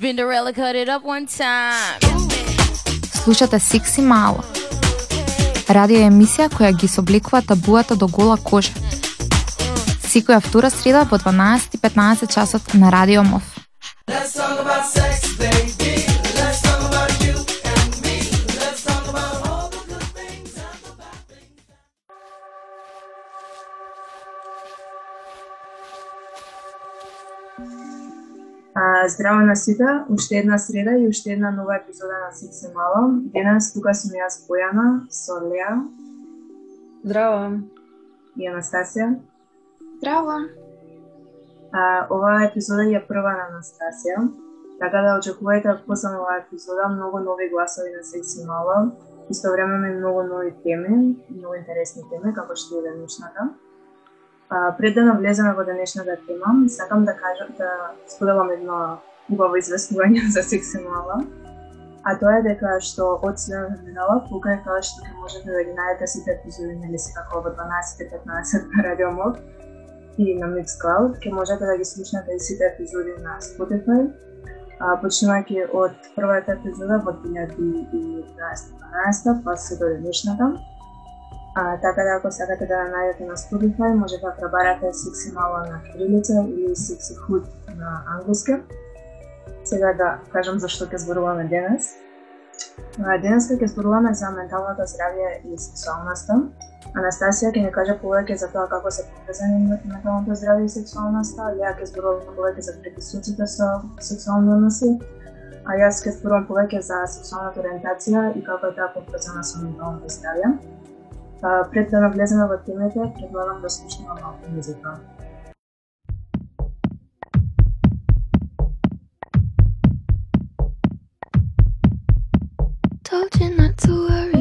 Spinderella cut it up one time. Слушате Сикси Мало. Радио емисија која ги собликува табуата до гола кожа. Секоја втора среда во 12:15 часот на Радио МОВ. Let's talk about sex, А, здраво на сите, уште една среда и уште една нова епизода на Секси Мало. Денес тука сум јас Бојана, со Леа Здраво. и Анастасија. Здраво. А, оваа епизода ја прва на Анастасија, така да очекувајте после оваа епизода многу нови гласови на Секси Мало, истовремено и многу нови теми, многу интересни теми, како што е денешната. А, пред да навлеземе во денешната тема, сакам да кажам да споделам едно убаво известување за Секси Мала. А тоа е дека што од следната минала, кога е тоа што ќе можете да ги најдете сите епизоди, нели секако во 12.15 на Радио Мод и на Mixcloud, ќе можете да ги слушнете сите епизоди на Spotify, почнувајќи од првата епизода во 2011-12, па се до денешната. А, така да ако сакате да најдете на Spotify, може да пребарате Sexy Мала на кирилица или Sexy Hood на англиски. Сега да кажам зашто ќе зборуваме денес. А, Денес ќе зборуваме за менталното здравје и сексуалноста. Анастасија ќе ни каже повеќе за тоа како се поврзани менталното здравје и сексуалноста, Ја ќе зборувам повеќе за предисуците со сексуални односи, а јас ќе зборувам повеќе за сексуалната ориентација и како е таа поврзана со менталното здравје. А, пред да навлеземе во темите, предлагам да слушнеме малку музика. Told you not to worry.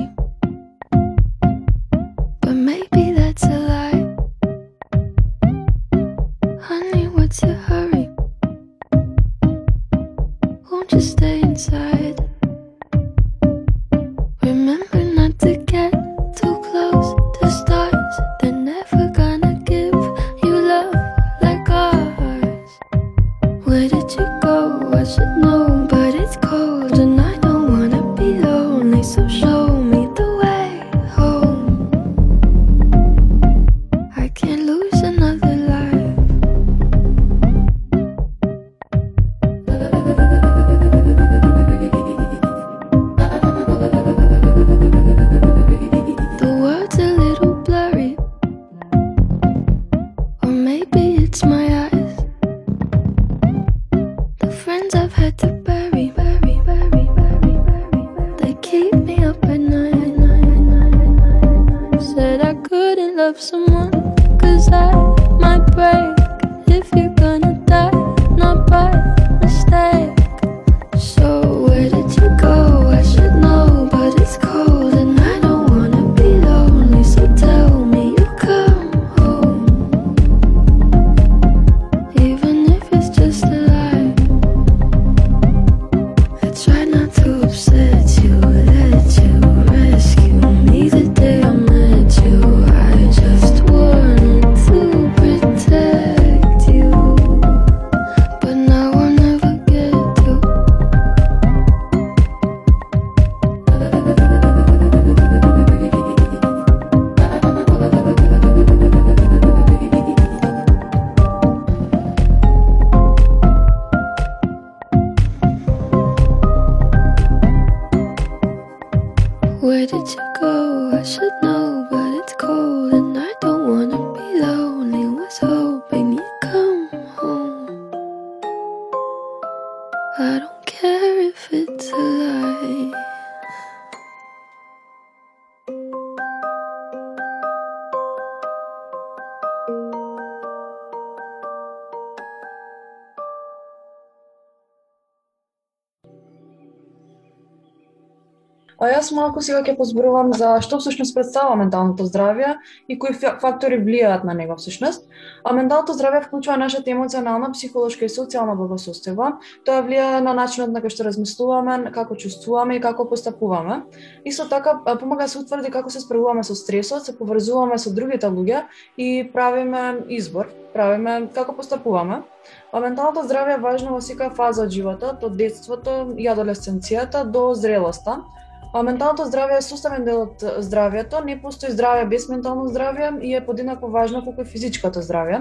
А јас малку сега ќе позборувам за што всушност представува менталното здравје и кои фактори влијаат на него всушност. А менталното здравје вклучува нашата емоционална, психолошка и социјална благосостојба. Тоа влијае на начинот на кој што размислуваме, како чувствуваме и како постапуваме. Исто така помага се утврди како се справуваме со стресот, се поврзуваме со другите луѓе и правиме избор, правиме како постапуваме. А менталното здравје е важно во секоја фаза од животот, од детството и адолесценцијата до зрелоста. А менталното здравје е составен дел од здравјето, не постои здравје без ментално здравје и е подеднакво важно колку и физичкото здравје.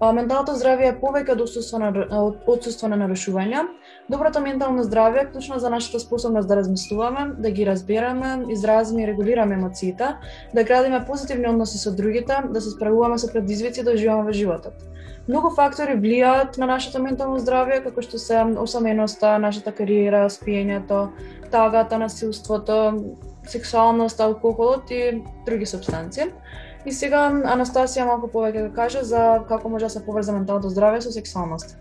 А, менталното здравје е повеќе од отсуство на од отсуство на нарушувања. Доброто ментално здравје е клучно за нашата способност да размислуваме, да ги разбираме изразиме и регулираме емоциите, да градиме позитивни односи со другите, да се справуваме со предизвици да живееме во животот. Многу фактори влијаат на нашето ментално здравје, како што се осаменоста, нашата кариера, спиењето, тагата, насилството, сексуалноста, алкохолот и други субстанции. И сега Анастасија малку повеќе да каже за како може да се поврза менталното здравје со сексуалноста.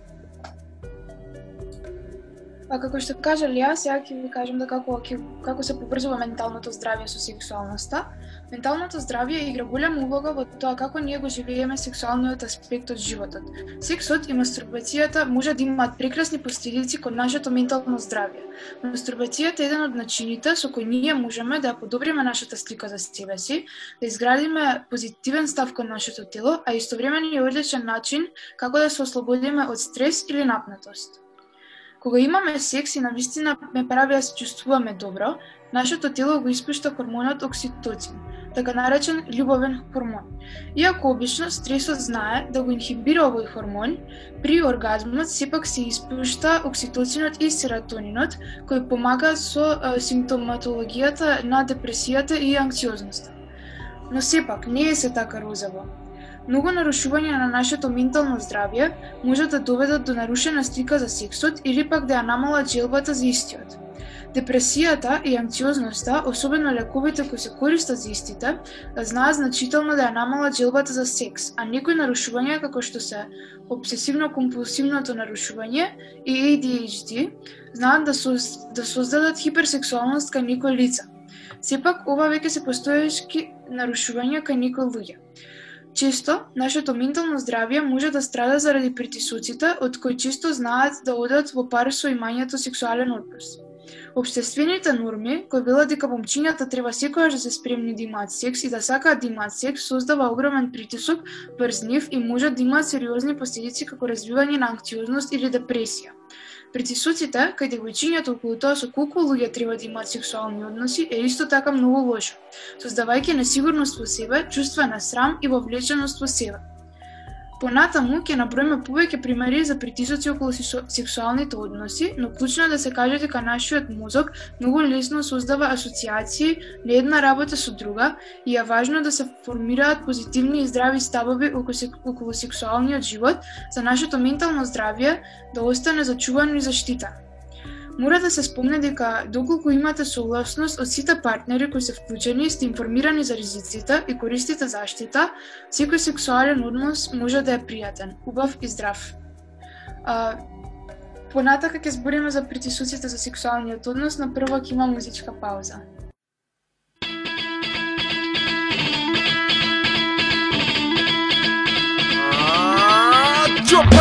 А како што кажа Лија, сега ќе ви кажам да како како се поврзува менталното здравје со сексуалноста. Менталното здравје игра голема улога во тоа како ние го живееме сексуалниот аспект од животот. Сексот и мастурбацијата може да имаат прекрасни последици кон нашето ментално здравје. Мастурбацијата е еден од начините со кои ние можеме да ја подобриме нашата слика за себе си, да изградиме позитивен став кон нашето тело, а истовремено е одличен начин како да се ослободиме од стрес или напнатост. Кога имаме секс и навистина ме прави да се чувствуваме добро, нашето тело го испушта хормонот окситоцин, така наречен љубовен хормон. Иако обично стресот знае да го инхибира овој хормон, при оргазмот сепак се испушта окситоцинот и серотонинот, кои помагаат со симптоматологијата на депресијата и анксиозноста. Но сепак не е се така розово. Многу нарушување на нашето ментално здравје може да доведат до нарушена слика за сексот или пак да ја намалат желбата за истиот. Депресијата и анксиозноста, особено лековите кои се користат за истите, знаат значително да ја намалат желбата за секс, а некои нарушувања како што се обсесивно-компулсивното нарушување и ADHD знаат да, соз, да создадат хиперсексуалност кај некои лица. Сепак, ова веќе се постоешки нарушувања кај некои луѓе. Често, нашето ментално здравје може да страда заради притисуците, од кои често знаат да одат во пар со имањето сексуален однос. Обштествените норми, кои велат дека момчињата треба секогаш да се спремни да имаат секс и да сакаат да имаат секс, создава огромен притисок врз нив и може да имаат сериозни последици како развивање на анксиозност или депресија. Притисоците, кај девојчињата околу тоа со колку луѓе треба да имаат сексуални односи, е исто така многу лошо, создавајќи несигурност во себе, чувство на срам и вовлеченост во себе. Понатаму ќе наброиме повеќе примери за притисоци околу сексуалните односи, но клучно е да се каже дека нашиот мозок многу лесно создава асоциации на една работа со друга и е важно да се формираат позитивни и здрави ставови околу, околу сексуалниот живот за нашето ментално здравје да остане зачувано и заштитано. Мора да се спомне дека доколку имате согласност од сите партнери кои се вклучени, сте информирани за ризиците и користите заштита, секој сексуален однос може да е пријатен, убав и здрав. А, понатака ќе збориме за притисуците за сексуалниот однос, на прво ќе има музичка пауза. Jump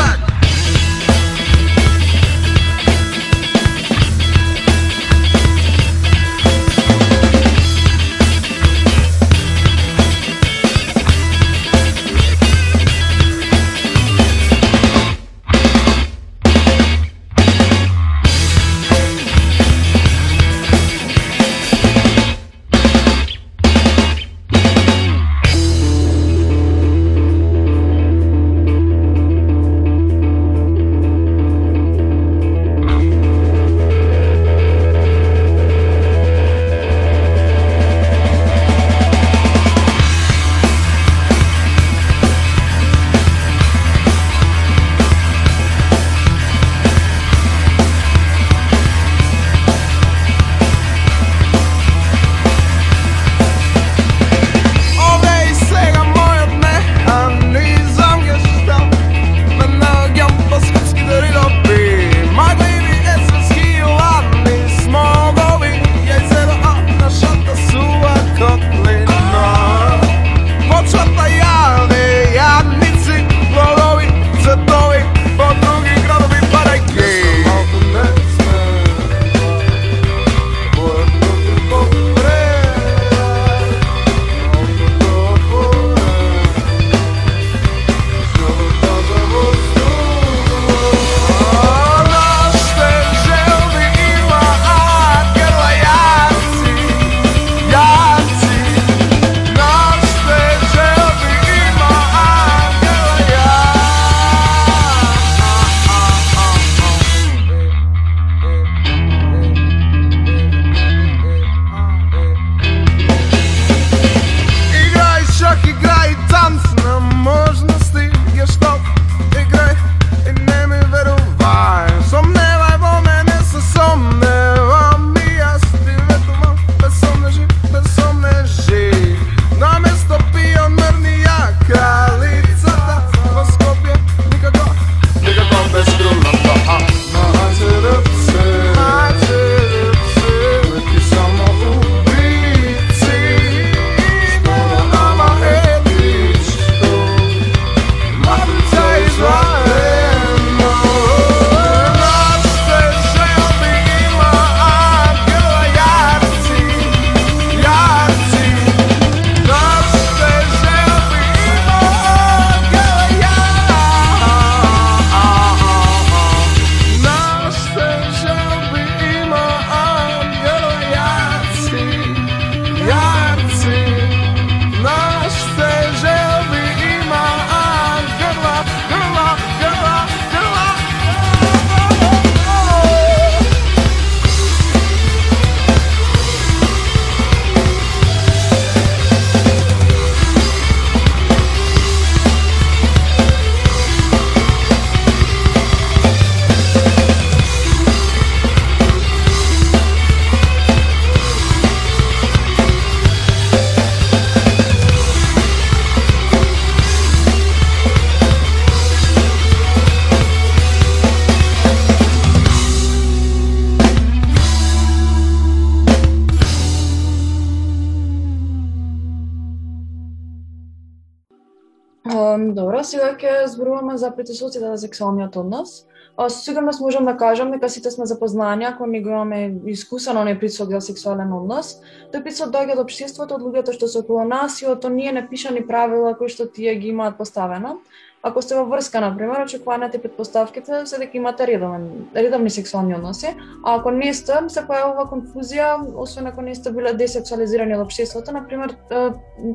Um, Добро, сега ќе зборуваме за притисоците за сексуалниот однос. А, со сигурност можам да кажам дека сите сме запознани, ако не го имаме искусен оној притисок за сексуален однос. Тој притисок доаѓа од општеството, од луѓето што се околу нас и од оние непишани правила кои што тие ги имаат поставено. Ако сте во врска, на пример, очекуваните предпоставките се дека имате редовен, редовни сексуални односи, а ако не сте, се појавува конфузија, освен ако не сте биле десексуализирани од општеството, на пример,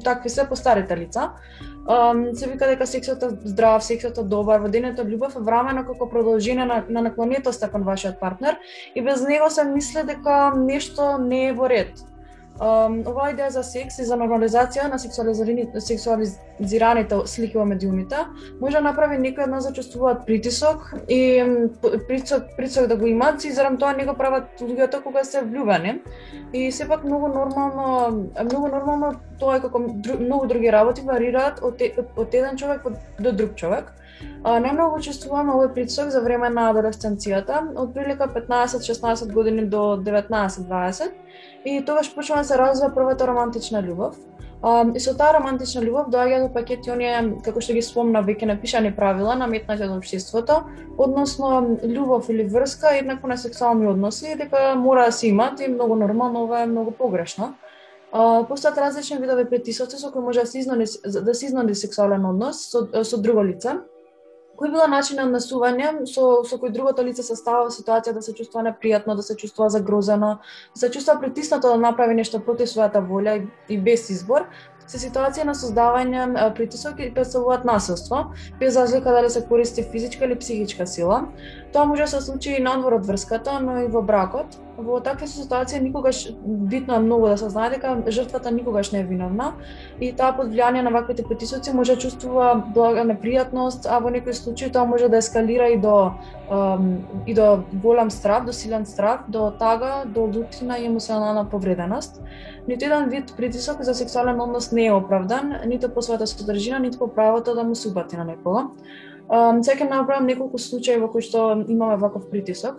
такви се постарите лица. Се вика дека сексот е здрав, сексот е добар, водењето љубов е врамено како продолжение на, на наклонетоста кон вашиот партнер и без него се мисли дека нешто не е во ред. Um, оваа идеја за секс и за нормализација на сексуализираните, слики во медиумите може да направи некој од нас да чувствуваат притисок и притисок, притисок да го имаат и зарам тоа не го прават луѓето кога се влюбени. И сепак многу нормално, многу нормално тоа е како дру, многу други работи варираат од, од еден човек до друг човек. Најмногу чувствуваме овој притисок за време на адолесценцијата, од прилика 15-16 години до 19-20 и тогаш почнува да се развива првата романтична љубов. И со таа романтична љубов доаѓа до пакети оние, како што ги спомна, веќе напишани правила наметнати од општеството, односно љубов или врска еднакво на сексуални односи, дека мора да се имат и многу нормално, ова е многу погрешно. А, постојат различни видови притисоци со кои може да се изнади, да се изнади сексуален однос со, со друго лице. Кој била начин на однесување со, со кој другото лице се става во ситуација да се чувствува непријатно, да се чувствува загрозено, да се чувствува притиснато да направи нешто против својата волја и, и без избор, се ситуација на создавање притисок и представуваат насилство, без разлика дали се користи физичка или психичка сила. Тоа може да се случи и надвор од врската, но и во бракот. Во такви ситуации никогаш битно е многу да се знае дека жртвата никогаш не е виновна и таа под влијание на ваквите притисоци може да чувствува блага непријатност, а во некои случаи тоа може да ескалира и до и до голем страв, до силен страв, до тага, до лутина и емоционална повреденост. Ниту еден вид притисок за сексуален однос не е оправдан, ниту по својата содржина, ниту по правото да му се упати на некого. Um, сега ќе направам неколку случаи во кои што имаме ваков притисок.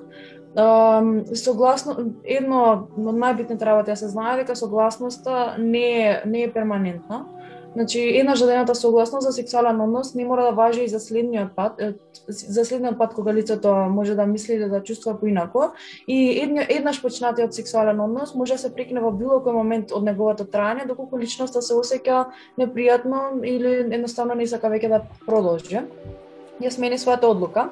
Um, согласно едно од најбитните работи да се знае дека согласноста не е не е перманентна. Значи, една жадената согласност за сексуален однос не мора да важи и за следниот пат, за следниот пат кога лицето може да мисли или да чувствува поинако. И едно, еднаш почнатиот сексуален однос може да се прекине во било кој момент од неговото траење, доколку личноста се осеќа непријатно или едноставно не сака веќе да продолжи. Ја смени својата одлука.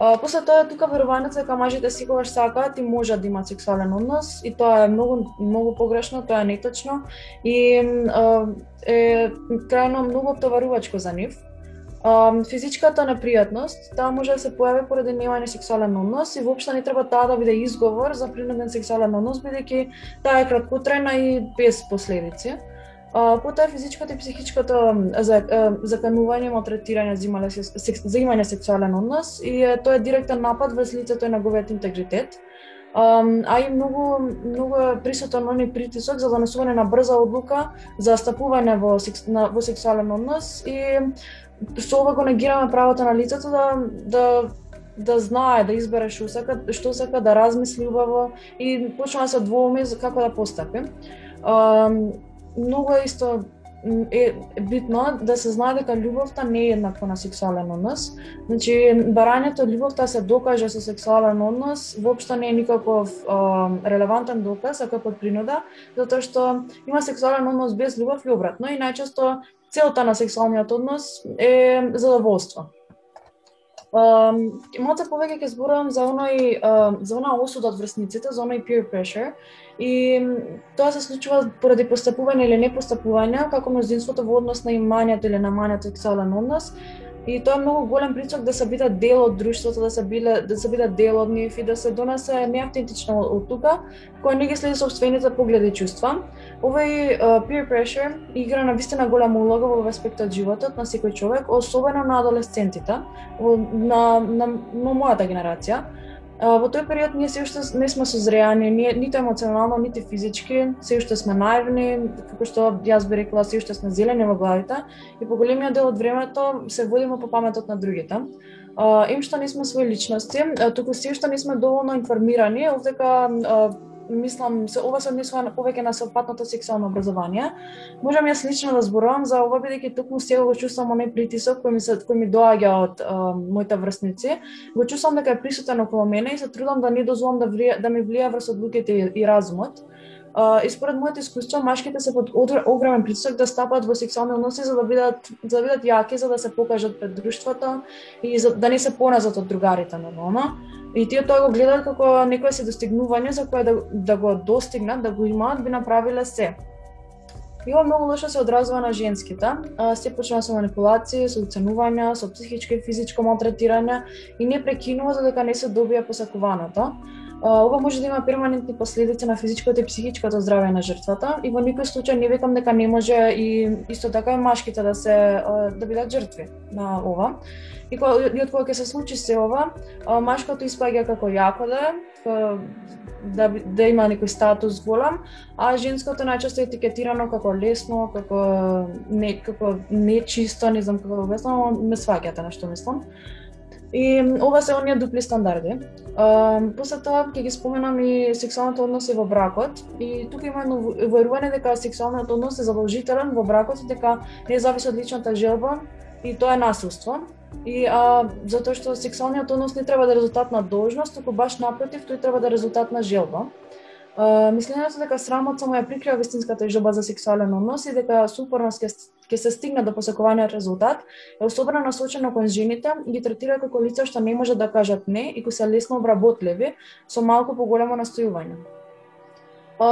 А, после тоа тука верувањето дека мажите секогаш сакаат и можат да имаат сексуален однос и тоа е многу многу погрешно, тоа е неточно и а, е крајно многу обтоварувачко за нив. А, физичката непријатност, таа може да се појави поради немање сексуален однос и воопшто не треба таа да биде изговор за принуден сексуален однос, бидејќи таа е краткотрајна и без последици. Потоа физичкото и психичкото за, заканување, малтретирање, земање, секс, заимање сексуален однос и тоа е директен напад врз лицето и неговиот интегритет. Um, а и многу многу е присутен они притисок за донесување на брза одлука за стапување во секс, на, во сексуален однос и со ова го негираме правото на лицето да да да знае, да избере што сака, што сака да размисли убаво и почнува да се двоуми за како да постапи. Многу е исто е битно да се знае дека љубовта не е еднаква на сексуален однос. Значи, барањето љубовта се докаже со сексуален однос, воопшто не е никаков а, релевантен доказ, ако е под принуда, затоа што има сексуален однос без љубов и обратно и најчесто целта на сексуалниот однос е задоволство. Um, малце повеќе ќе зборувам за оној за она осуда од врсниците, за оној peer pressure. И тоа се случува поради постапување или непостапување како мнозинството во однос на имањето или на намањето сексуален однос. И тоа е многу голем притисок да се биде дел од друштвото, да се биле да се биде дел од нив и да се донесе неавтентична одлука која не ги следи собствените погледи и чувства. Овој uh, peer pressure игра на вистина голема улога во аспектот од животот на секој човек, особено на адолесцентите, на, на, на, на мојата генерација. Во тој период ние се уште не сме созреани, ние ниту емоционално, ниту физички, се уште сме наивни, како што јас би рекла, се уште сме зелени во главите и по големиот дел од времето се водиме по паметот на другите. Им што не сме своји личности, туку се уште не сме доволно информирани, овдека мислам се ова се однесува повеќе на сеопатното сексуално образование. Можам јас лично да зборувам за ова бидејќи токму сега го чувствам оној притисок кој ми се кој ми доаѓа од а, моите врсници. Го чувствам дека е присутен околу мене и се трудам да не дозволам да влија, да ми влија врз одлуките и, и разумот. Uh, и според моите искуства, машките се под одр- огромен притисок да стапат во сексуални односи за да бидат за да бидат јаки, за да се покажат пред друштвото и за да не се поназат од другарите нормално. И тие тоа го гледаат како некое се достигнување за кое да, да го достигнат, да го имаат, би направиле се. И ова многу лошо се одразува на женските. Се почнува со манипулации, со оценувања, со психичко и физичко малтретирање и не прекинува за дека не се добија посакуваното. Ова може да има перманентни последици на физичкото и психичкото здравје на жртвата и во никој случај не викам дека не може и исто така и машките да се да бидат жртви на ова. И кога и од кога ќе се случи се ова, а, машкото испаѓа како јако да па, да да има некој статус голем, а женското најчесто е етикетирано како лесно, како не како нечисто, не знам како обяснам, ме сваќате на што мислам. И ова се оние дупли стандарди. А, после тоа ќе ги споменам и сексуалните односи во бракот и тука има едно верување дека сексуалниот однос е задолжителен во бракот и дека не зависи од личната желба и тоа е насилство. И а, затоа што сексуалниот однос не треба да е резултат на должност, туку баш напротив, тој треба да е резултат на желба. Uh, мислењето дека срамот само ја прикрива вистинската желба за сексуален однос и дека супорност упорност ќе ќе се стигне до посакуваниот резултат е особено насочено кон жените и ги третира како лица што не може да кажат не и кои се лесно обработливи со малку поголемо настојување.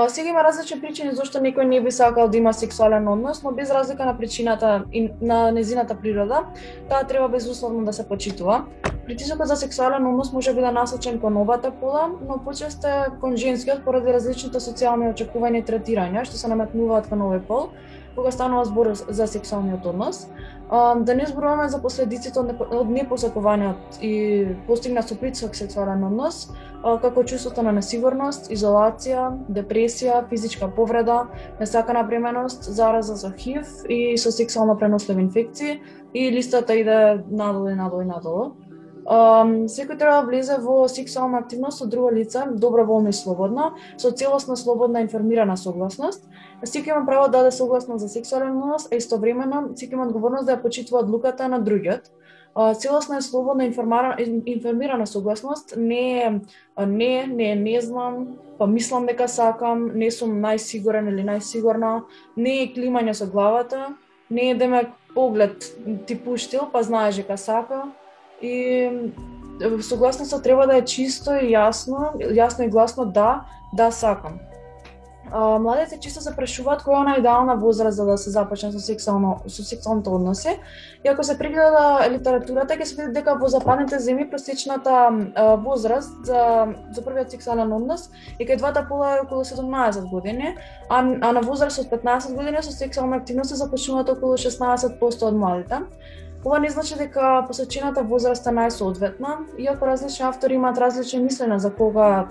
Сега има различни причини зашто некој не би сакал да има сексуален однос, но без разлика на причината и на незината природа, таа треба безусловно да се почитува. Притисокот за сексуален однос може би да насочен кон обата пола, но почесто е кон женскиот поради различните социјални очекувања и третирања што се наметнуваат кон овој пол, кога станува збор за сексуалниот однос. А, да не зборуваме за последиците од, непосакуваниот и постигнат со притисок сексуален однос, а, како чувството на несигурност, изолација, депресија, физичка повреда, несакана бременост, зараза со ХИВ и со сексуално преносливи инфекции и листата иде надолу и надолу и надолу. Um, секој треба да влезе во сексуална активност со друго лице, доброволно и слободно, со целосна слободна информирана согласност. Секој има право да даде согласност за сексуален однос, а истовремено секој има одговорност да ја почитува одлуката на другиот. Целосна е слободна информирана согласност не е не, не е не знам, па мислам дека сакам, не сум најсигурен или најсигурна, не е климање со главата, не е да демек поглед ти пуштил, па знаеш дека сака. И согласноста треба да е чисто и јасно, јасно и гласно да, да сакам. А, младите често се прашуваат која е она идеална возраст за да се започне со сексуално со сексуалните односи. И ако се прегледа литературата, ќе се види дека во западните земји просечната возраст за за првиот сексуален однос е кај двата пола е околу 17 години, а, а на возраст од 15 години со сексуална активност се започнуваат околу 16% од младите. Ова не значи дека посочената возраст е најсоодветна, иако различни автори имаат различни мислења за кога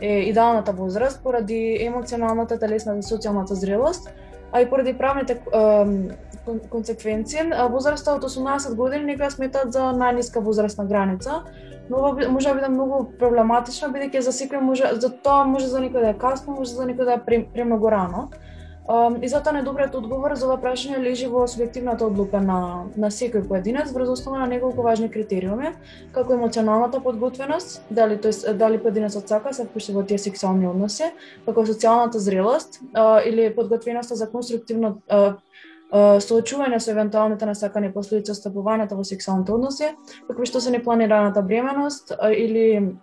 е идеалната возраст поради емоционалната, телесната и социјалната зрелост, а и поради правните консеквенции. Возраста од 18 години некои ја за најниска возрастна граница, но ова може да биде многу проблематично бидејќи за секој може за тоа може за некој да е касно, може за некој да е премногу рано. Um, и затоа најдобриот одговор за ова прашање лежи во субјективната одлука на, на секој поединец врз основа на неколку важни критериуми, како емоционалната подготвеност, дали тој дали поединецот сака се впушти во тие сексуални односи, како социјалната зрелост а, или подготвеноста за конструктивно а, а, соочување со евентуалните насакани последици од стапувањето во сексуалните односи, како што се непланираната бременост а, или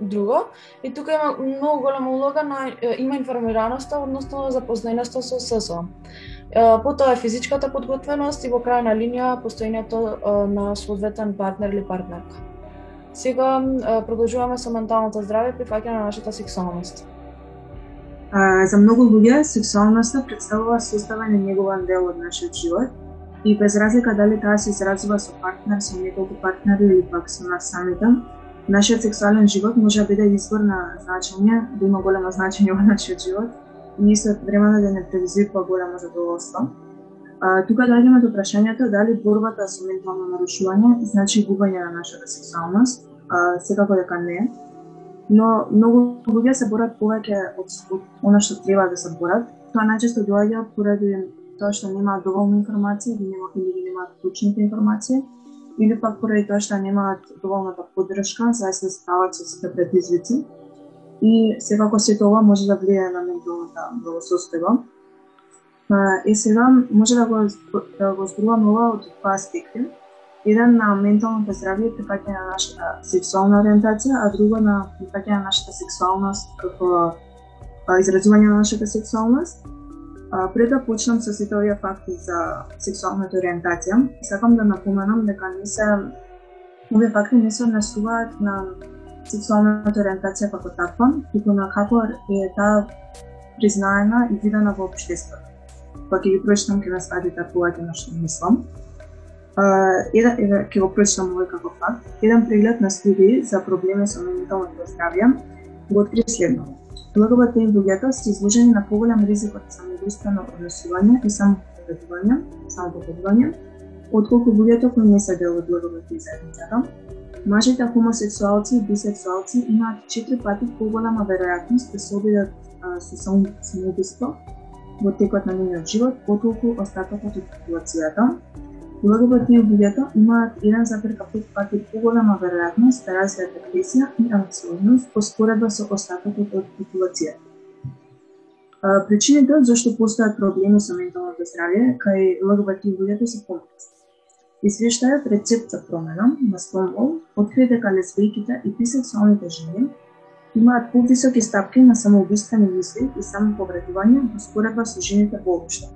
друго. И тука има многу голема улога на има информираноста, односно запознаеноста со ССО. Потоа е физичката подготвеност и во крајна линија постоењето на соодветен партнер или партнерка. Сега продолжуваме со менталното здраве и прифаќање на нашата сексуалност. А, за многу луѓе сексуалноста представува составен и негован дел од нашиот живот и без разлика дали таа се изразува со партнер, со неколку партнери или пак со нас самите, нашиот сексуален живот може да биде извор на значење, да има големо значење во нашиот живот и исто времено да не предизвикува големо задоволство. А, тука да доаѓаме до прашањето дали борбата со ментално нарушување значи губење на нашата сексуалност, а, секако дека не. но многу луѓе се борат повеќе од, од она што треба да се борат. Тоа најчесто доаѓа поради тоа што немаат доволно информации или нема или немаат точните информации или пак поради тоа што немаат доволната поддршка за да се справат со сите предизвици. И секако сето ова може да влијае на менталната благосостојба. А, И сега може да го да го зборуваме ова од два аспекти. Еден на менталното здравје и прифаќање на нашата сексуална ориентација, а друго на прифаќање на нашата сексуалност како изразување на нашата сексуалност. Пред да почнам со сите овие факти за сексуалната ориентација, сакам да напоменам дека не се овие факти не се однесуваат на сексуалната ориентација како таква, туку на како е таа признаена и видена во општеството. Па ќе ги прочитам ќе ме повеќе на што мислам. Еден, еден, ќе го прочитам овој како факт. Еден преглед на студии за проблеми со менталното здравје го откри следното. ЛГБТ луѓето се изложени на поголем ризик од самоубиствено однесување и самопогледување, самопогледување, отколку луѓето кои не се дел од ЛГБТ заедницата. Мажите хомосексуалци и бисексуалци имаат 4 пати поголема веројатност да се обидат со самоубиство во текот на нивниот живот, отколку остатокот од популацијата. ЛГБТ луѓето имаат 1,5 пати поголема веројатност да развијат депресија и анксиозност по споредба со остатокот од популацијата. Причините зашто постојат проблеми со менталното здравје кај ЛГБТ луѓето се комплексни. Извештајот Рецепт за промена на Stonewall откри дека лесбијките и бисексуалните жени имаат повисоки стапки на самоубиствени мисли и самоповредување во споредба со жените воопшто.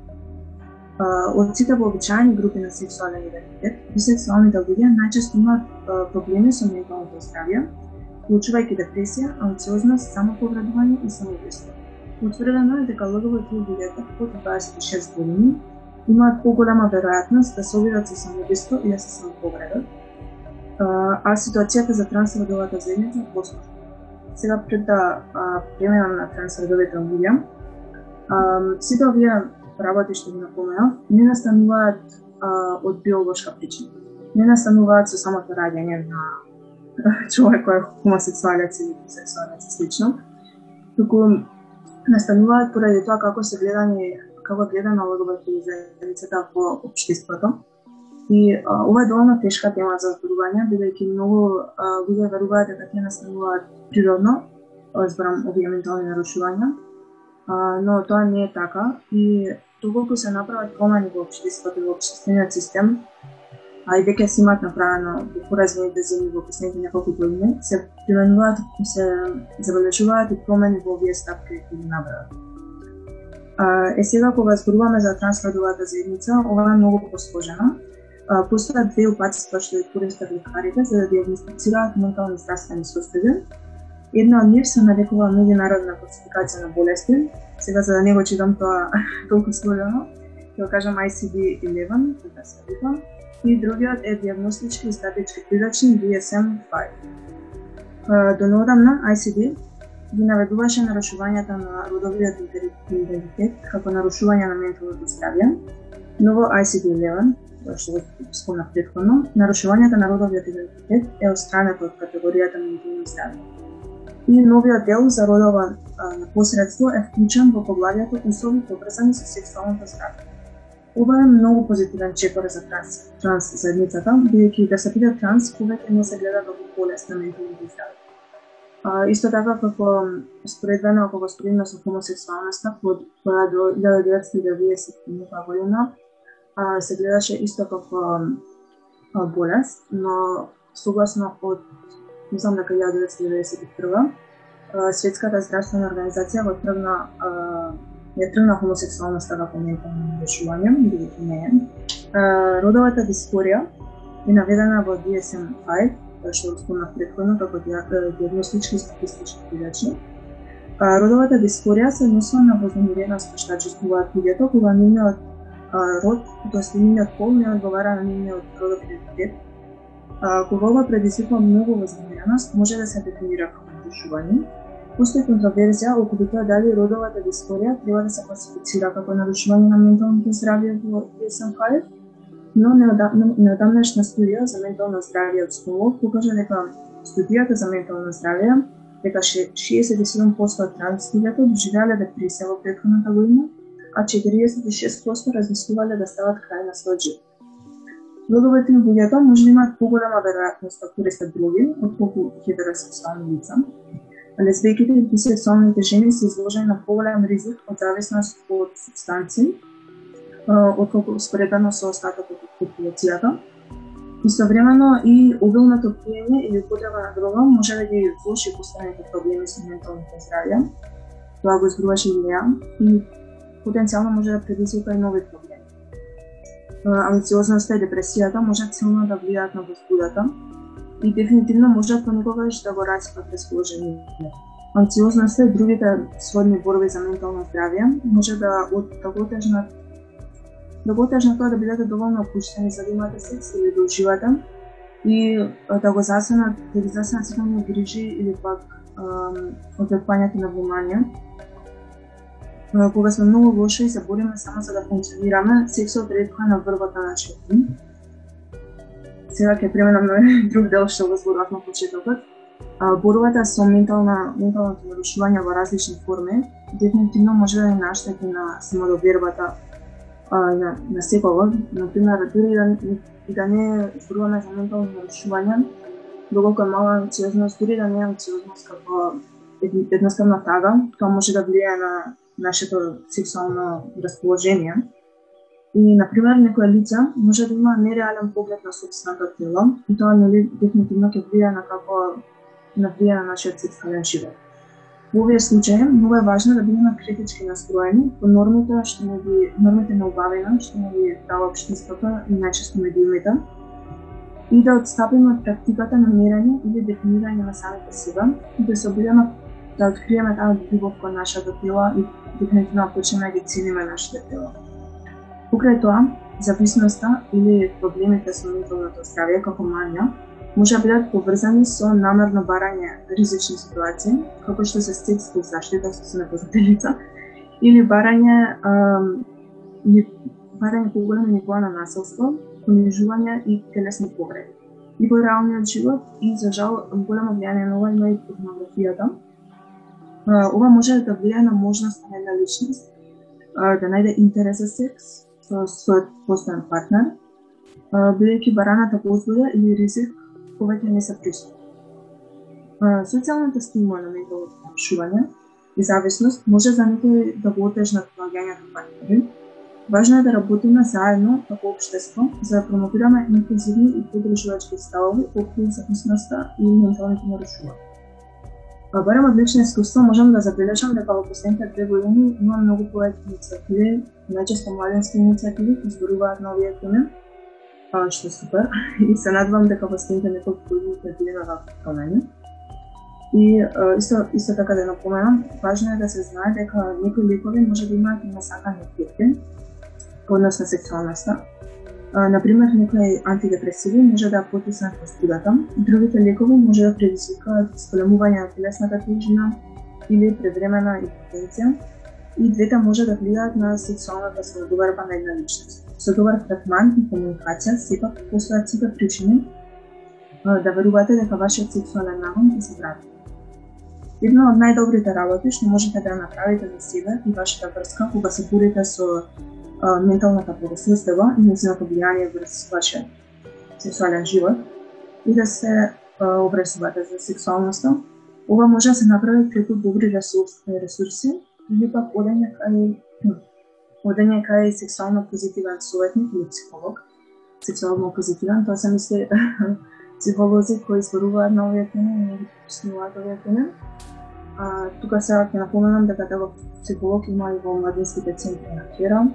Од сите вообичаени групи на сексуален идентитет, бисексуалните луѓе најчесто имаат проблеми со менталното здравје, вклучувајќи депресија, анксиозност, самоповредување и самоубиство. Утврдено е дека ЛГБТ луѓето под 26 години имаат поголема веројатност да се обидат со самоубиство и да се самоповредат, а, а ситуацијата за трансродовата заедница е посложна. Сега пред да преминам на трансродовите луѓе, сите овие работи што ги напоменав не настануваат а, од биолошка причина. Не настануваат со самото раѓање на човек кој е хомосексуалец или бисексуалец и слично, туку настануваат поради тоа како се гледани како гледана ЛГБТ заедницата во општеството. И а, ова е доволно тешка тема за зборување, бидејќи многу луѓе веруваат дека тие настануваат природно, зборам овие ментални нарушувања, а, но тоа не е така и доколку се направат промени во општеството и во општествениот систем, а и веќе се имаат направено во поразвоите земји во последните неколку години, се применуваат, се забележуваат и промени во овие стапки кои ги набраат. А, Е сега кога зборуваме за трансродовата заедница, ова е многу посложена. Постојат две упатства што ја користат лекарите за да диагностицираат ментални здравствени состојби. Една од нив се нарекува меѓународна класификација на болести. Сега за да не го читам тоа толку сложено, ќе го кажам ICD-11, така се рекува И другиот е диагностички и статички прирачник DSM-5. До неодамна ICD ги наведуваше нарушувањата на родовиот идентитет како нарушување на менталното здравје, но во ICD-11, тоа што го спомнав предходно, нарушувањата на родовиот идентитет е острането од категоријата ментално здравје. И новиот дел за родова а, непосредство е вклучен во поглавјето услови поврзани со сексуалното здравје. Ова е многу позитивен чекор за транс, транс заедницата, бидејќи да се биде транс повеќе не се гледа како болест на менталното здравје. А, исто така како споредбено ако го споредиме со хомосексуалноста од која до 1990 година а, се гледаше исто како а, болест, но согласно од мислам дека 1991 Светската здравствена организација го тргна а, ја тргна хомосексуалноста така како ментално решување, бидејќи не е. Родовата дисфорија е наведена во DSM-5 што спомнав предходно како диагностички статистички прирачник. Родовата дисфорија се однесува на вознемиреност што чувствуваат луѓето кога нивниот а, род, тоест нивниот пол не одговара на нивниот родов идентитет. Кога ова предизвикува многу вознемиреност, може да се дефинира како нарушување. Постои контроверзија околу тоа дали родовата да дисфорија треба да се класифицира како нарушување на менталното здравје во DSM-5, но неодамнашна студија за ментално здравје од Stonewall покажа дека студијата за ментално здравје дека 67% од транс доживеале да депресија во претходната година, а 46% размислувале да стават крај на својот живот. Родовите и луѓето може да имаат поголема веројатност да користат други, отколку хетеросексуални лица. Лесбијките и бисексуалните жени се изложени на поголем ризик од зависност од субстанции, отколку споредено со остатокот од популацијата. Истовремено и обилното пиење или употреба на дрога може да ги влоши постојаните проблеми со менталното здравје. Тоа го избруваше Илија и потенцијално може да предизвика и нови проблеми. Амбициозноста и депресијата можат силно да влијаат на возбудата и дефинитивно можат понекогаш да го распат расположението. Анксиозноста и другите сродни борби за ментално здравје може да од да го отежнат да го отежнат тоа да бидете доволно опуштени за да имате секс или да уживате и да го засенат, да ги засенат сите грижи или пак одвекувањето на внимание. Кога сме многу лоши и се бориме само за да функционираме, сексот ретко е на врвата на четни. Сега ќе преминам на друг дел што го зборував на почетокот. А, борбата со ментална, менталното нарушување во различни форми дефинитивно може да ни наштети на самодовербата а, на, на секого. Например, дури да, и да не зборуваме за ментално нарушување, доколку е мала анциозност, дури да не е анциозност како едноставна тага, тоа може да влијае на нашето сексуално расположение. И, например, некоја лица може да има нереален поглед на собственото тело и тоа нели дефинитивно ќе влија на како на влија на нашиот сексуален живот. Во овие случаи многу е важно да бидеме критички настроени по нормите што не ги нормите на убавина што не ги дава општеството и најчесто медиумите и да отстапиме од практиката на мерење или дефинирање на самите себе и да се обидеме да откриеме таа љубов кон нашето тело и дефинитивно да почнеме да ги цениме нашите тело. Покрај тоа, зависноста или проблемите со менталното здравје како манија може да бидат поврзани со намерно барање ризични ситуации, како што се секс без заштита со непознати лица, или барање ам, барање поголеми нивоа на насилство, понижување и телесни повреди. И во реалниот живот и за жал големо влијание на ова има и порнографијата. Ова може да влијае на можноста на една личност да најде интерес за секс со својот постојан партнер, бидејќи бараната возбуда или ризик повеќе не се присутни. Социјалната стигма на менталното нарушување и зависност може за некој да го отежнат наоѓањето партнери. Важно е да работиме заедно како општество за да промовираме инклюзивни и подржувачки ставови по зависноста и менталните нарушувања. А барем од лично искуство можам да забележам дека во последните две години има многу повеќе иницијативи, најчесто младенски иницијативи кои зборуваат на овие теми, а, што е супер. И се надевам дека во следните неколку години ќе видиме вакви промени. И а, исто, исто така да напоменам, важно е да се знае дека некои лекови може да имаат и насакани ефекти по однос на сексуалноста. Например, некои антидепресиви може да потиснат возбудата, другите лекови може да предизвикаат зголемување на телесната тежина или превремена импотенција, и двете може да влијаат на сексуалната самодоверба на една личност. Со добар третман и комуникација сепак постојат сите причини да верувате дека вашиот сексуален нагон ќе се врати. Една од најдобрите работи што можете да ја направите за себе и вашата врска кога се борите со менталната порасистева и незиното влијание врз вашиот сексуален живот и да се а, обресувате за сексуалноста. Ова може да се направи преку добри ресурси, ресурси или пак одење кај одење кај сексуално позитивен советник или психолог. Сексуално позитивен, тоа се мисли психолози кои зборуваат на овие теми и ги овие теми. А, тука сега ќе напоменам дека таков психолог има и во младинските центри на Хера.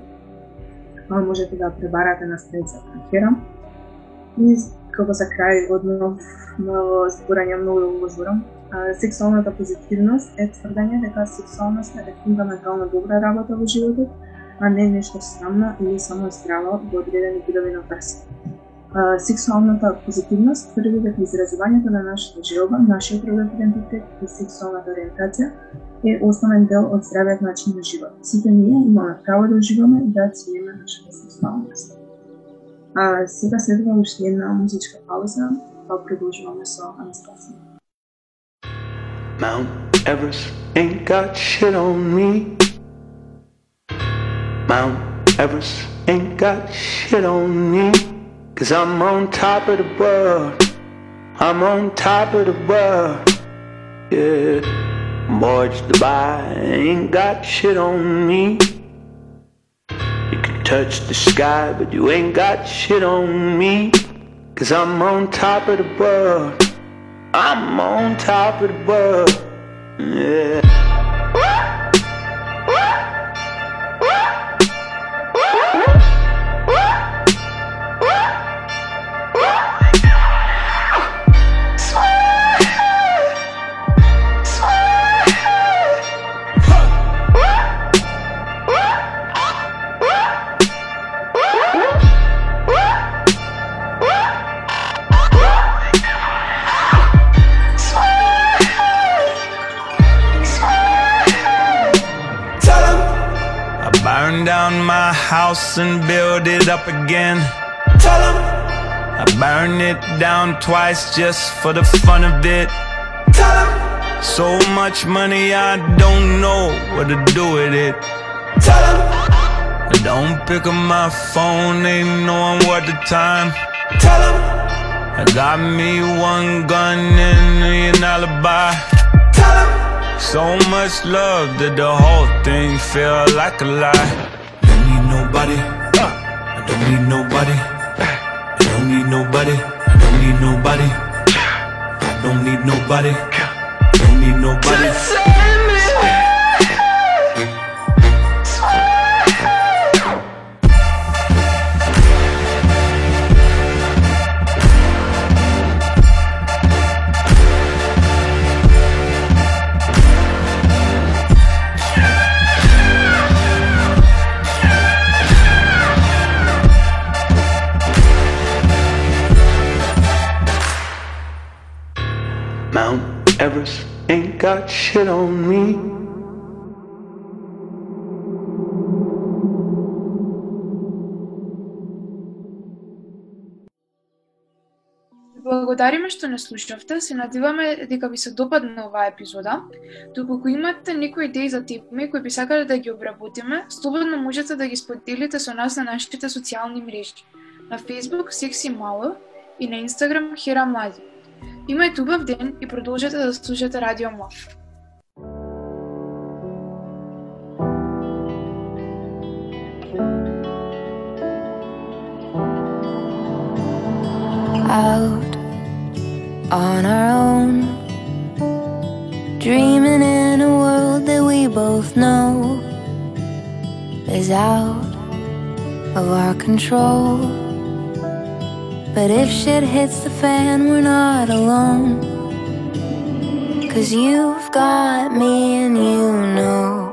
Тоа можете да пребарате на страницата на И како за крај однов ново зборање многу го зборам, сексуалната позитивност е тврдење дека сексуалноста е фундаментално добра работа во животот, а не нешто срамно или само здраво во одредени видови на врска. Сексуалната позитивност тврди дека изразувањето на нашата желба, нашиот родов идентитет и сексуалната ориентација е основен дел од здравиот начин на живот. Сите ние имаме право да уживаме и да цениме нашата сексуалност. А, сега следува уште една музичка пауза, па продолжуваме со Анастасија. Mount Everest ain't got shit on me. Mount Everest ain't got shit on me. Cause I'm on top of the world. I'm on top of the world. Yeah. Boys Dubai ain't got shit on me. You can touch the sky, but you ain't got shit on me. Cause I'm on top of the world. I'm on top of the world. Yeah. House and build it up again. Tell tell 'em, I burn it down twice just for the fun of it. tell So much money, I don't know what to do with it. tell I don't pick up my phone, ain't knowing what the time. Tell tell 'em, I got me one gun and an alibi. tell. So much love that the whole thing feel like a lie. Don't need nobody. I don't need nobody. I don't need nobody. I don't need nobody. I don't need nobody. Got shit on me. Благодариме што не слушавте, се надеваме дека ви се допадна оваа епизода. Доколку имате некои идеи за теми кои би сакале да ги обработиме, слободно можете да ги споделите со нас на нашите социјални мрежи. На Facebook Секси Мало и на Instagram Хера Млади. Имајте убав ден и продолжете да слушате Радио Млав. out on our own, dreaming in a world that we both know is out of our control. But if shit hits the fan, we're not alone. Cause you've got me and you know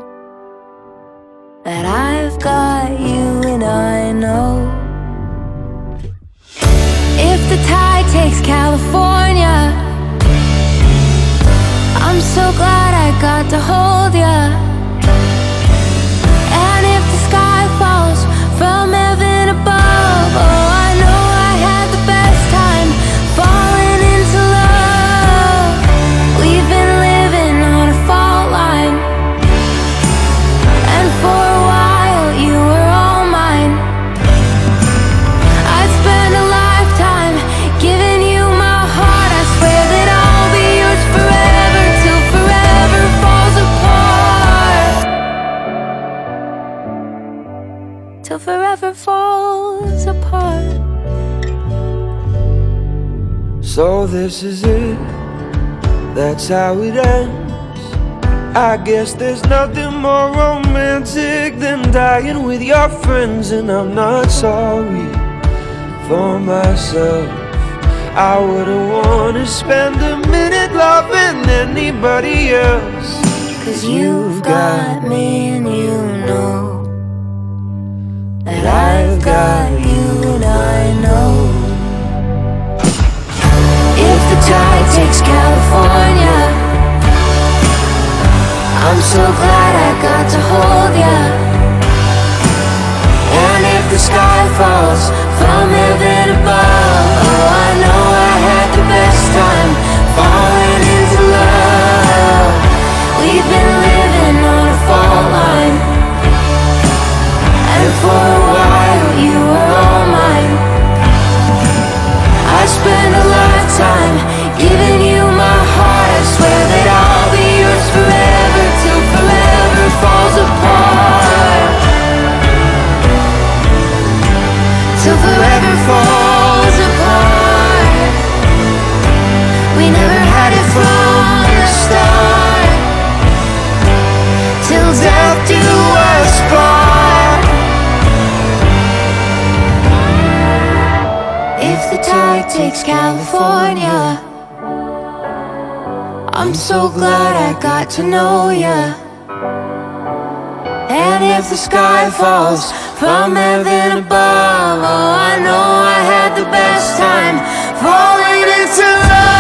This is it. That's how it ends. I guess there's nothing more romantic than dying with your friends, and I'm not sorry for myself. I wouldn't wanna spend a minute loving anybody else. Cause you've got me and you know that I've got you and I know tide takes California. I'm so glad I got to hold ya. And if the sky falls from heaven above, oh, I know I had the best time falling into love. We've been living on a fault line, and for takes California. I'm so glad I got to know ya. And if the sky falls from heaven above, oh, I know I had the best time falling into love.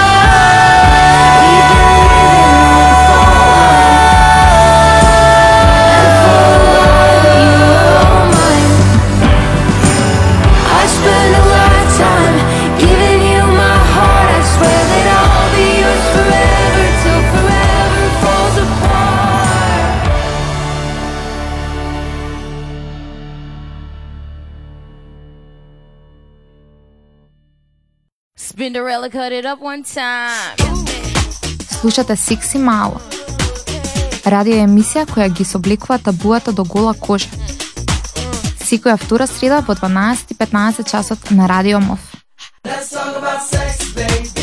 Spinderella cut it up one time. Слушате Секси Мало. Радио емисија која ги собликува табуата до гола кожа. Секоја втора среда во 12:15 часот на Радио МОВ. Let's talk about sex.